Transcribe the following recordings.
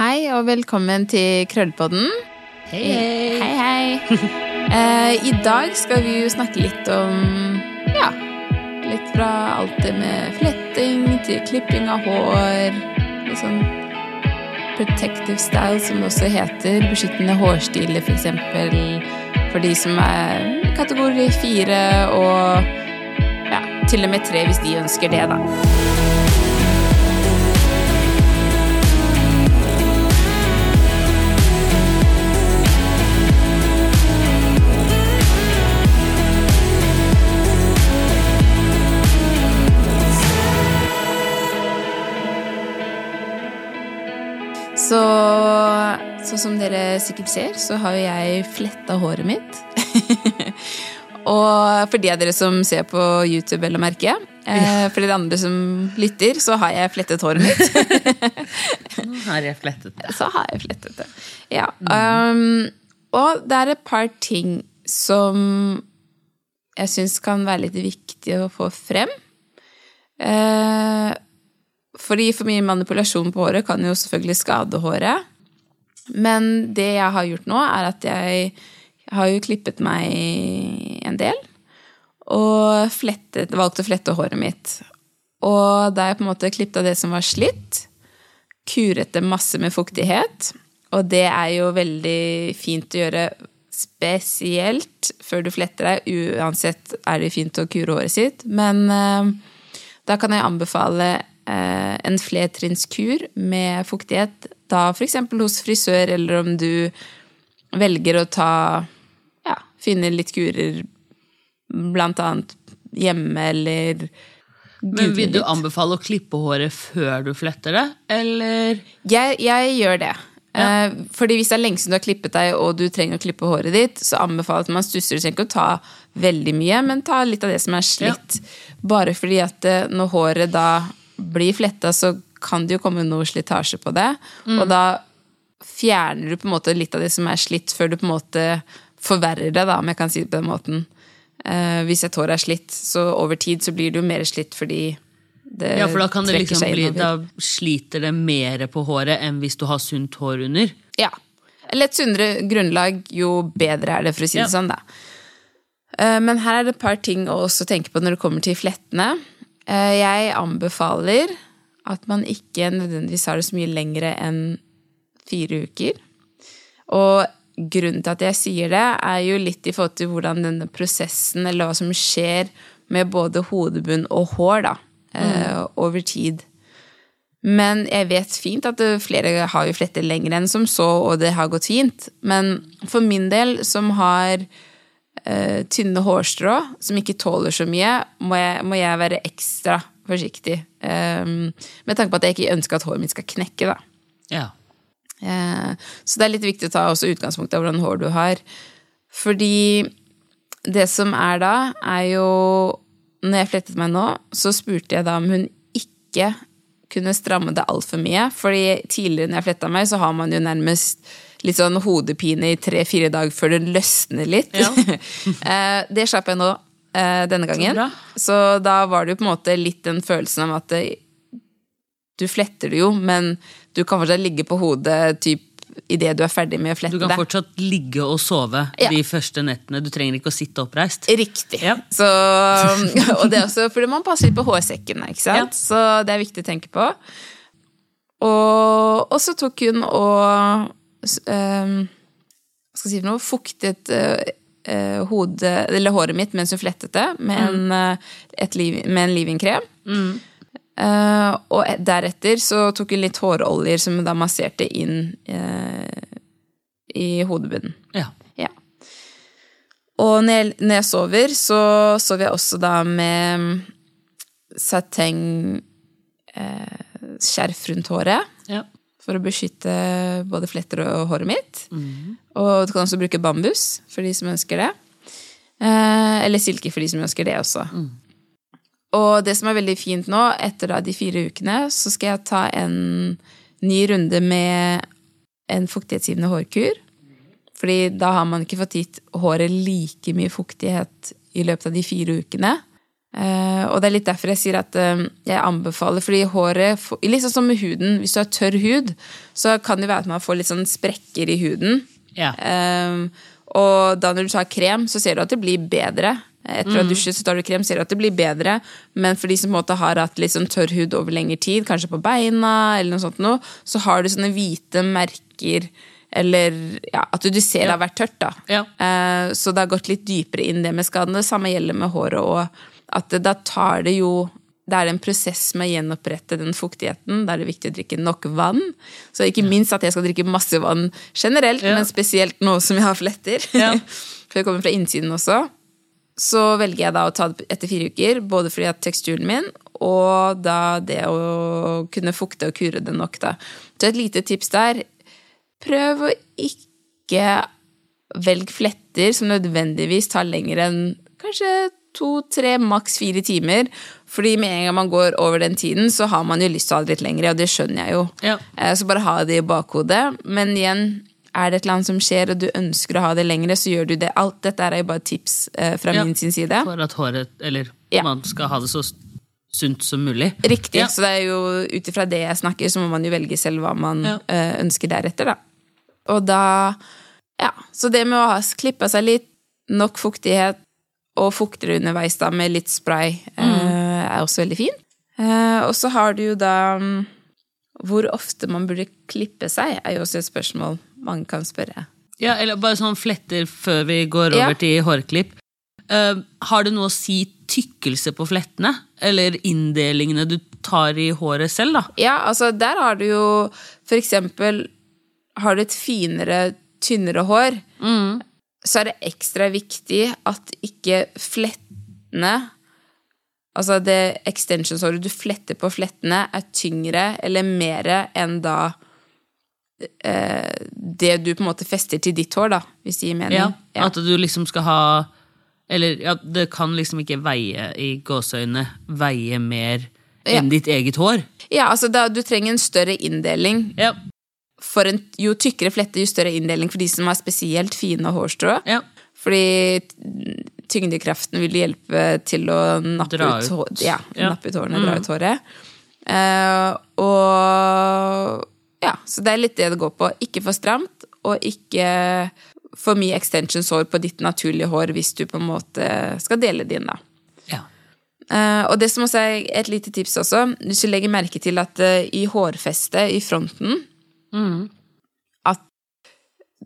Hei og velkommen til Krøllpodden. Hei, hei. Hei, hei. Eh, I dag skal vi jo snakke litt om ja, litt fra alt det med fletting til klipping av hår. Litt sånn protective style, som det også heter. Beskyttende hårstiler, for eksempel. For de som er kategori fire og ja, til og med tre hvis de ønsker det, da. Som dere sikkert ser, så har jo jeg fletta håret mitt. og for de av dere som ser på YouTube, vel å merke, eh, for dere andre som lytter, så har jeg flettet håret mitt. Har jeg flettet det? så har jeg flettet det. Ja. Um, og det er et par ting som jeg syns kan være litt viktig å få frem. Eh, fordi for mye manipulasjon på håret kan jo selvfølgelig skade håret. Men det jeg har gjort nå, er at jeg har jo klippet meg en del. Og flettet, valgt å flette håret mitt. Og da jeg på en måte klippet av det som var slitt, kuret det masse med fuktighet. Og det er jo veldig fint å gjøre spesielt før du fletter deg. Uansett er det fint å kure håret sitt. Men eh, da kan jeg anbefale eh, en flertrinnskur med fuktighet. Da f.eks. hos frisør, eller om du velger å ta Ja, finne litt kurer blant annet hjemme, eller Men Vil du anbefale å klippe håret før du fletter det, eller? Jeg, jeg gjør det. Ja. fordi hvis det er lenge siden du har klippet deg, og du trenger å klippe håret ditt, så anbefaler jeg at man stusser. Du trenger ikke å ta veldig mye, men ta litt av det som er slitt. Bare fordi at eh, når håret da blir fletta, så kan det jo komme noe slitasje på det. Og da fjerner du på en måte litt av det som er slitt, før du på en måte forverrer det, da, om jeg kan si det på den måten. Eh, hvis et hår er slitt, så over tid så blir det jo mer slitt fordi det Ja, for da kan det liksom bli. Da sliter det mer på håret enn hvis du har sunt hår under. Ja. Eller et sunnere grunnlag, jo bedre er det, for å si det Ja. sånn, da. Eh, Men her er det et par ting å også tenke på når det kommer til flettene. Eh, Jeg anbefaler at man ikke nødvendigvis har det så mye lengre enn fire uker. Og grunnen til at jeg sier det, er jo litt i forhold til hvordan denne prosessen, eller hva som skjer med både hodebunn og hår, da, eh, over tid. Men jeg vet fint at flere har jo flettet lenger enn som så, og det har gått fint. Men for min del, som har eh, tynne hårstrå, som ikke tåler så mye, må jeg, må jeg være ekstra forsiktig. Um, med tanke på at jeg ikke ønsker at håret mitt skal knekke, da. Ja. Uh, Så det er litt viktig å ta også utgangspunkt av hvordan hår du har. Fordi det som er da, er jo Når jeg flettet meg nå, så spurte jeg da om hun ikke kunne stramme det altfor mye. Fordi tidligere når jeg fletta meg, så har man jo nærmest litt sånn hodepine i tre-fire dager før det løsner litt. Ja. uh, det slapp jeg nå eh, denne gangen. Så, Så da var det jo på en måte litt den følelsen av at det, du fletter det jo, men du kan fortsatt ligge på hodet typ idet du er ferdig med å flette Du kan det. fortsatt ligge og sove Ja. de første nettene. Du trenger ikke å sitte oppreist. Riktig. Ja. Så, og det er også fordi man passer litt på hårsekkene, ikke sant? Ja. Så det er viktig å tenke på. Og, så tok hun og um, Hva skal jeg si for noe? Fuktet eh, eh, hodet, eller håret mitt mens hun flettet det med en, eh, liv, med en leave-in-krem. Eh, og deretter så tok hun litt håroljer som hun da masserte inn eh, i hodebunnen. Ja. Ja. Og når jeg, når jeg sover, så sover jeg også da med sateng eh, skjerf rundt håret. ja. For å beskytte både fletter og håret mitt. Og du kan også bruke bambus for de som ønsker det. Eh, eller silke for de som ønsker det også. Og det som er veldig fint nå, etter da de fire ukene, så skal jeg ta en ny runde med en fuktighetsgivende hårkur. Fordi da har man ikke fått gitt håret like mye fuktighet i løpet av de fire ukene. Eh, og det er litt derfor jeg sier at eh, jeg anbefaler, fordi håret Litt sånn som med huden. Hvis du har tørr hud, så kan det være at man får litt sånn sprekker i huden. Ja. Eh, og da når du tar krem, så ser du at det blir bedre. Etter å ha dusjet så tar du krem, ser du at det blir bedre. Men for de som har hatt sånn tørr hud over lengre tid, kanskje på beina, eller noe sånt noe, så har du sånne hvite merker eller ja, at du ser det har vært tørt. da. Ja. Så det har gått litt dypere inn det med skadene. Det samme gjelder med håret òg. At det, da tar det jo det er en prosess med å gjenopprette den fuktigheten. Da er det viktig å drikke nok vann. Så ikke minst at jeg skal drikke masse vann generelt, Ja. men spesielt nå som jeg har fletter. Ja. For det kommer fra innsiden også. Så velger jeg da å ta det etter fire uker, både fordi at teksturen min, og da det å kunne fukte og kure det nok, da. Så et lite tips der. Prøv å ikke velge fletter som nødvendigvis tar lenger enn kanskje to, tre, maks fire timer. Fordi med en gang man går over den tiden, så har man jo lyst til å ha det litt lengre, og det skjønner jeg jo. Ja. Eh, Så bare ha det i bakhodet. Men igjen, er det et eller annet som skjer, og du ønsker å ha det lengre, så gjør du det. Alt dette er jo bare tips eh, fra Ja. min sin side. For at håret, eller Ja. man skal ha det så sunt som mulig. Riktig. Ja. Så det er jo ut ifra det jeg snakker, så må man jo velge selv hva man eh, ønsker deretter, da. Og da Ja. Så det med å ha klippa seg litt, nok fuktighet og fukter underveis da med litt spray, eh, Mm. er også veldig fin. Eh, og så har du jo da mm, Hvor ofte man burde klippe seg, er jo også et spørsmål mange kan spørre. Ja, eller bare sånn fletter før vi går Ja. over til hårklipp. Eh, har det noe å si tykkelse på flettene? Eller inndelingene du tar i håret selv, da? Ja, altså der har du jo for eksempel Har du et finere, tynnere hår, så er det ekstra viktig at ikke flettene Altså det extensionshåret du fletter på flettene, er tyngre eller mer enn da eh, det du på en måte fester til ditt hår, da, hvis det gir mening. Ja, Ja. At du liksom skal ha Eller ja, det kan liksom ikke veie i gåseøynene veie mer enn ditt eget hår. ja, altså da, du trenger en større inndeling. Ja, en, jo tykkere flette, jo større inndeling for de som har spesielt fine hårstrå. ja. Fordi tyngdekraften vil hjelpe til å nappe Dra ut, hår, ja, Ja. nappe ut hårene, dra ut håret. Uh, og ja, så det er litt det det går på. Ikke for stramt, og ikke for mye extensions-hår på ditt naturlige hår hvis du på en måte skal dele din, da. ja. Uh, og det som også er et lite tips også, hvis du legger merke til at uh, i hårfestet i fronten At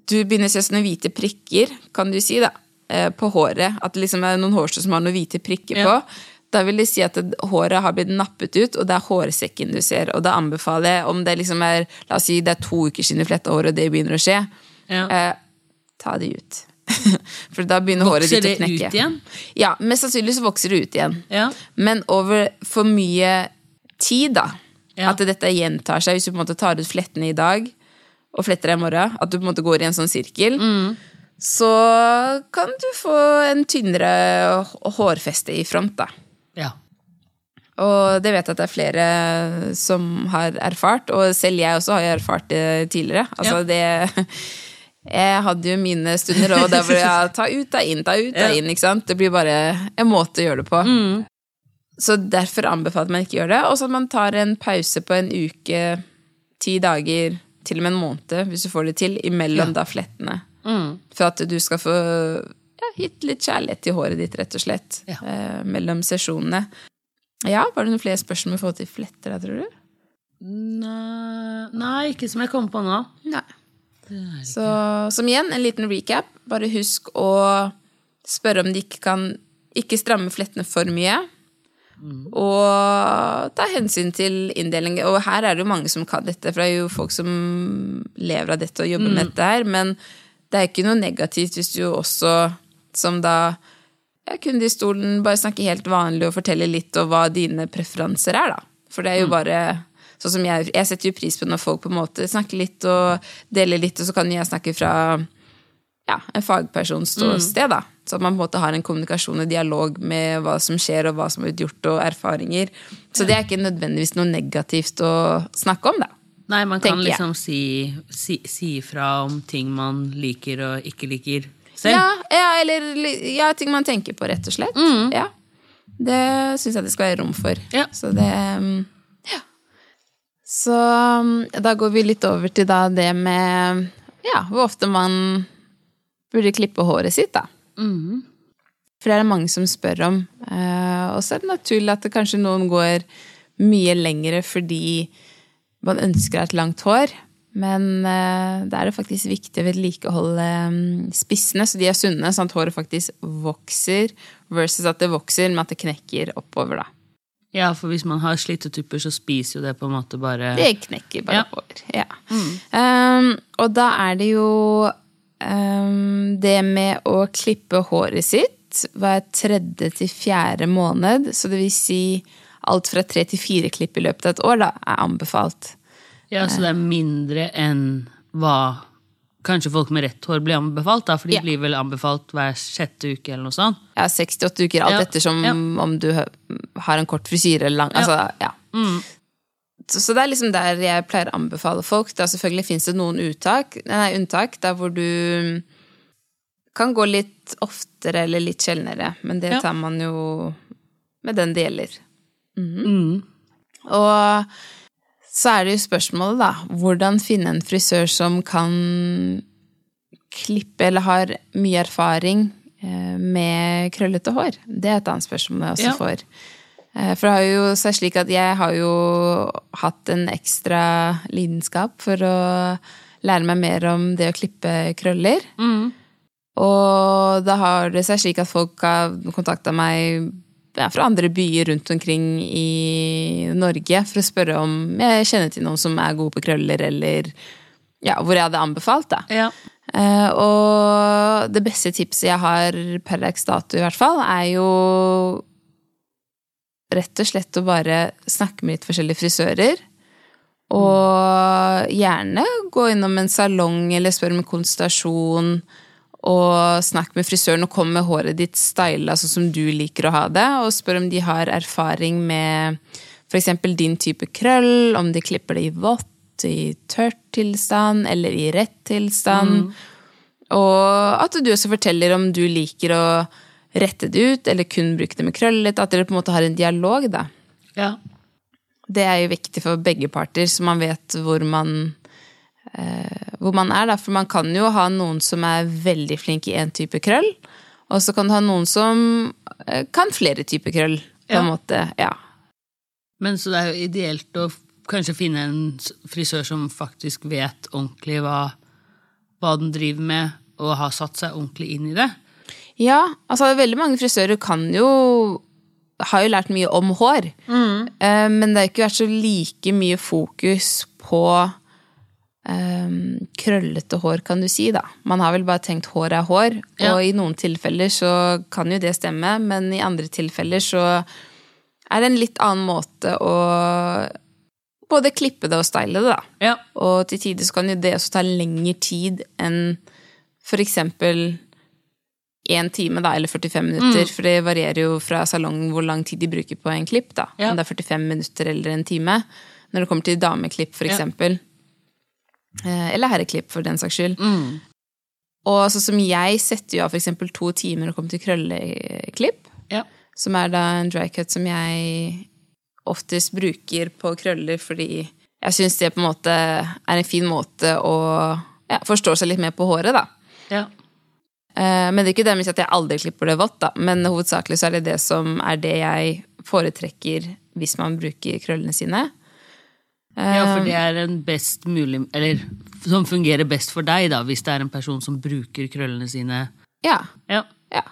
du begynner å se sånne hvite prikker, kan du si, da, eh, på håret. At det liksom er noen hårstrå som har noen hvite prikker Ja. på. Da vil det si at håret har blitt nappet ut, og det er hårsekken du ser. Og da anbefaler jeg, om det liksom er La oss si det er to uker siden du fletta håret, og det begynner å skje, Ja. eh, ta det ut. For da begynner håret ditt å knekke. Vokser det ut igjen? Ja, mest sannsynlig så vokser det ut igjen. Ja. Men over for mye tid, da. Ja. At dette gjentar seg. Hvis du på en måte tar ut flettene i dag og fletter deg i morgen, at du på en måte går i en sånn sirkel, Mm. så kan du få en tynnere hårfeste i front, da. ja. Og det vet jeg at det er flere som har erfart, og selv jeg også har erfart det tidligere. Altså det Jeg hadde jo mine stunder, og der hvor jeg ta ut, ta inn, ta ut, ta inn. ikke sant? Det blir bare en måte å gjøre det på. Så derfor anbefaler man ikke å gjøre det. Og så at man tar en pause på en uke, ti dager, til og med en måned, hvis du får det til, imellom da flettene. For at du skal få ja, gitt litt kjærlighet til håret ditt, rett og slett. Ja. Eh, mellom sesjonene. Ja, var det noen flere spørsmål i forhold til fletter da, tror du? Nei, nei, ikke som jeg kommer på nå. Nei. Så som igjen, en liten recap. Bare husk å spørre om de ikke kan ikke stramme flettene for mye. Og ta hensyn til inndeling. Og her er det jo mange som kan dette, for det er jo folk som lever av dette og jobber med dette her. Men det er ikke noe negativt hvis du også, som da ja, kunde i stolen, bare snakke helt vanlig og fortelle litt om hva dine preferanser er, da. For det er jo bare Sånn som jeg, jeg setter jo pris på når folk på en måte snakker litt og deler litt, og så kan jeg snakke fra ja, en fagpersons ståsted, da. Så at man på en måte har en kommunikasjon og dialog med hva som skjer, og hva som har blitt gjort, og erfaringer. Så det er ikke nødvendigvis noe negativt å snakke om, da. Nei, man kan liksom si, si, si fra om ting man liker og ikke liker selv. Ja, ja eller ja, ting man tenker på, rett og slett. Ja. Det syns jeg det skal være rom for. Ja. Så det mm, Ja. Så mm, da går vi litt over til da det med ja, hvor ofte man burde klippe håret sitt, da. For det er det mange som spør om. Eh, og så er det naturlig at det kanskje noen går mye lengre fordi man ønsker et langt hår. Men eh, da er det faktisk viktig å vedlikeholde mm, spissene, så de er sunne, sånn at håret faktisk vokser, versus at det vokser, men at det knekker oppover, da. Ja, for hvis man har slitte tupper, så spiser jo det på en måte bare Det knekker bare Ja. oppover, Ja. Um, og da er det jo det med å klippe håret sitt hver tredje til fjerde måned, så det vil si alt fra tre til fire klipp i løpet av et år, da, er anbefalt. Ja, så det er mindre enn hva kanskje folk med rett hår blir anbefalt, da, for de Ja. blir vel anbefalt hver sjette uke eller noe sånt. Ja, 68 uker, alt Ja, ettersom ja. om du har en kort frisyre eller lang. Altså, ja. Så, så det er liksom der jeg pleier å anbefale folk. Da selvfølgelig fins det noen uttak, nei, unntak der hvor du kan gå litt oftere eller litt sjeldnere, men det Ja. tar man jo med den det gjelder. Mm. Og så er det jo spørsmålet, da. Hvordan finne en frisør som kan klippe eller har mye erfaring eh, med krøllete hår? Det er et annet spørsmål jeg også Ja. får. Eh, For det har jo seg slik at jeg har jo hatt en ekstra lidenskap for å lære meg mer om det å klippe krøller. Og da har det seg slik at folk har kontakta meg ja, fra andre byer rundt omkring i Norge for å spørre om jeg kjenner til noen som er gode på krøller, eller ja, hvor jeg hadde anbefalt. da. Ja. Eh, og det beste tipset jeg har per dags dato, i hvert fall, er jo rett og slett å bare snakke med litt forskjellige frisører. Og gjerne gå innom en salong eller spørre om konsultasjon. Og snakk med frisøren og kom med håret ditt styla sånn som du liker å ha det. Og spør om de har erfaring med f.eks. din type krøll, om de klipper det i vått, i tørt tilstand eller i rett tilstand. Og at du også forteller om du liker å rette det ut, eller kun bruke det med krøllet. At dere på en måte har en dialog, da. ja. Det er jo viktig for begge parter, så man vet hvor man, eh, hvor man er. Da. For man kan jo ha noen som er veldig flink i én type krøll, og så kan du ha noen som eh, kan flere typer krøll. på Ja. en måte, ja. Men så det er jo ideelt å kanskje finne en frisør som faktisk vet ordentlig hva, hva den driver med, og har satt seg ordentlig inn i det. Ja, altså veldig mange frisører kan jo har jo lært mye om hår. Eh, Men det har ikke vært så like mye fokus på um, krøllete hår, kan du si, da. Man har vel bare tenkt hår er hår, Ja. og i noen tilfeller så kan jo det stemme, men i andre tilfeller så er det en litt annen måte å både klippe det og style det, da. Ja. Og til tider så kan jo det også ta lengre tid enn for eksempel én time, da, eller 45 minutter. For det varierer jo fra salong hvor lang tid de bruker på en klipp. da. Ja. Om det er 45 minutter eller en time. Når det kommer til dameklipp, for Ja. eksempel. Eh, Eller herreklipp, for den saks skyld. Og så som jeg setter jo av eksempel to timer og kommer til krølleklipp. Ja. Som er da en dry cut som jeg oftest bruker på krøller fordi jeg syns det på en måte er en fin måte å ja, forstå seg litt mer på håret, da. ja. Eh, Men det er ikke det med at jeg aldri klipper det vått, da. Men hovedsakelig så er det det som er det jeg foretrekker hvis man bruker krøllene sine. Ja, for det er en best mulig Eller som fungerer best for deg, da, hvis det er en person som bruker krøllene sine. Ja. Ja. Ja.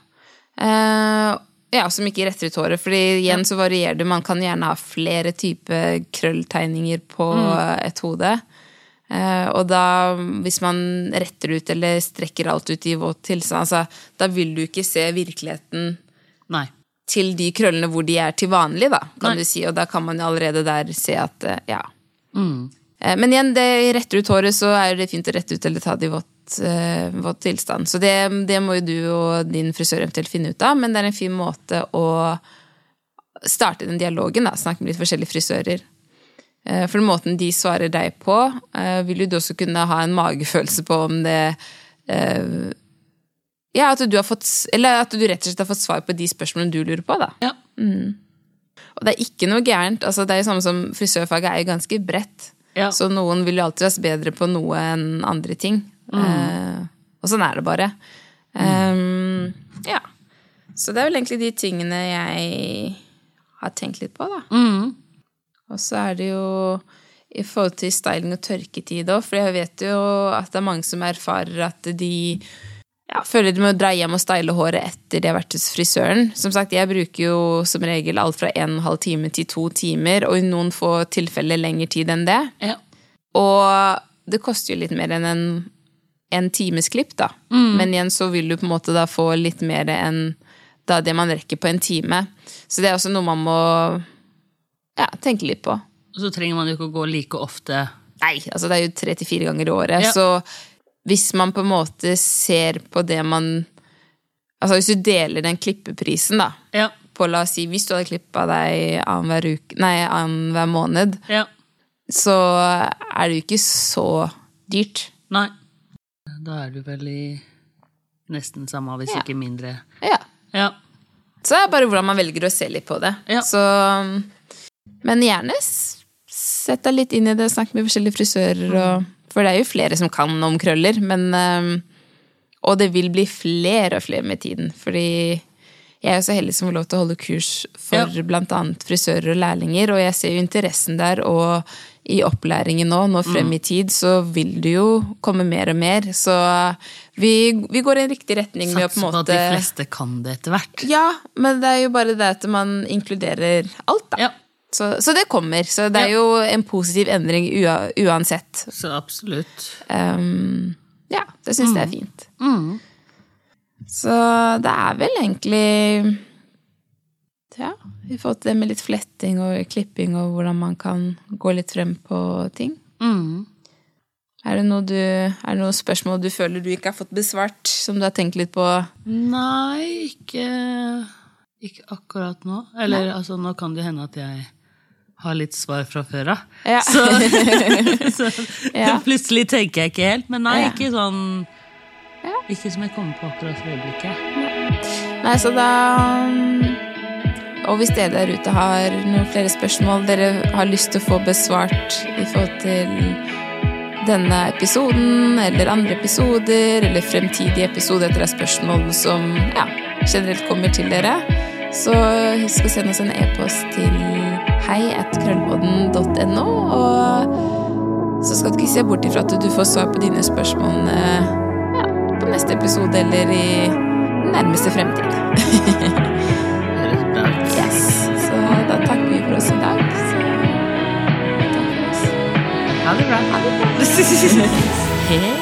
Uh, ja, som ikke retter ut håret. Fordi igjen så varierer det. Man kan gjerne ha flere typer krølltegninger på et hode. Eh, og da, hvis man retter ut eller strekker alt ut i våt tilstand, altså, da vil du ikke se virkeligheten Nei. til de krøllene hvor de er til vanlig, da, kan Nei. du si. Og da kan man jo allerede der se at eh, ja. Mm. Eh, Men igjen, det retter ut håret, så er det fint å rette ut eller ta det i vått, vått tilstand. Så det, det må jo du og din frisør eventuelt finne ut av, men det er en fin måte å starte den dialogen, da. Snakke med litt forskjellige frisører. Eh, For måten de svarer deg på, eh, vil jo du også kunne ha en magefølelse på om det eh, Ja, at du har fått Eller at du rett og slett har fått svar på de spørsmålene du lurer på, da. Ja. Og det er ikke noe gærent. altså Det er jo samme som frisørfaget er jo ganske bredt. Ja. Så noen vil jo alltid være bedre på noe enn andre ting. Eh, og sånn er det bare. Um, ja. Så det er vel egentlig de tingene jeg har tenkt litt på, da. Mm. Og så er det jo i forhold til styling og tørketid òg, for jeg vet jo at det er mange som erfarer at de ja, føler de må dra hjem og style håret etter de har vært hos frisøren. Som sagt, jeg bruker jo som regel alt fra en og en halv time til to timer, og i noen få tilfeller lengre tid enn det. Ja. Og det koster jo litt mer enn en, en times klipp, da. Men igjen så vil du på en måte da få litt mer enn da det man rekker på en time. Så det er også noe man må ja, tenke litt på. Og så trenger man jo ikke å gå like ofte. Nei, altså det er jo tre til fire ganger i året, Ja. så hvis man på en måte ser på det man Altså hvis du deler den klippeprisen, da, Ja. på la oss si hvis du hadde klippa deg annenhver Nei, annenhver måned, Ja. så er det jo ikke så dyrt. Nei. Da er du vel i nesten samme, hvis ikke mindre. Ja. Ja. Så det er bare hvordan man velger å se litt på det. Så, men gjerne sett deg litt inn i det, snakk med forskjellige frisører, og, for det er jo flere som kan om krøller. Men, og det vil bli flere og flere med tiden. Fordi jeg er jo så heldig som får lov til å holde kurs for Ja. annet frisører og lærlinger, og jeg ser jo interessen der, og i opplæringen nå, nå frem Mm. i tid, så vil det jo komme mer og mer. Så vi, vi går i en riktig retning med å på Satser på at de fleste kan det etter hvert. ja, men det er jo bare det at man inkluderer alt, da. Ja. Så, så det kommer. Så det er jo en positiv endring uansett. Så absolutt. Um, ja, det syns jeg er fint. Mm. Så det er vel egentlig Ja, vi har fått det med litt fletting og klipping og hvordan man kan gå litt frem på ting. Mm. Er det du, er det noen spørsmål du føler du ikke har fått besvart, som du har tenkt litt på? Nei, ikke, ikke akkurat nå. Eller altså, nå kan det hende at jeg har litt svar fra før av. Ja. Så, så Ja. plutselig tenker jeg ikke helt. Men nei, Ja. ikke sånn Ikke som jeg kommer på akkurat for øyeblikket. Nei, så da Og hvis dere der ute har noen flere spørsmål dere har lyst til å få besvart i forhold til denne episoden eller andre episoder eller fremtidige episoder etter spørsmål som ja, generelt kommer til dere, så husk å sende oss en e-post til hei.krøllpodden.no, og så skal du ikke se bort ifra at du får svar på dine spørsmål ja, på neste episode eller i nærmeste fremtid. Yes. Så da takker vi for oss i dag. Så takk for oss. Ha det bra. Ha det bra. Hei.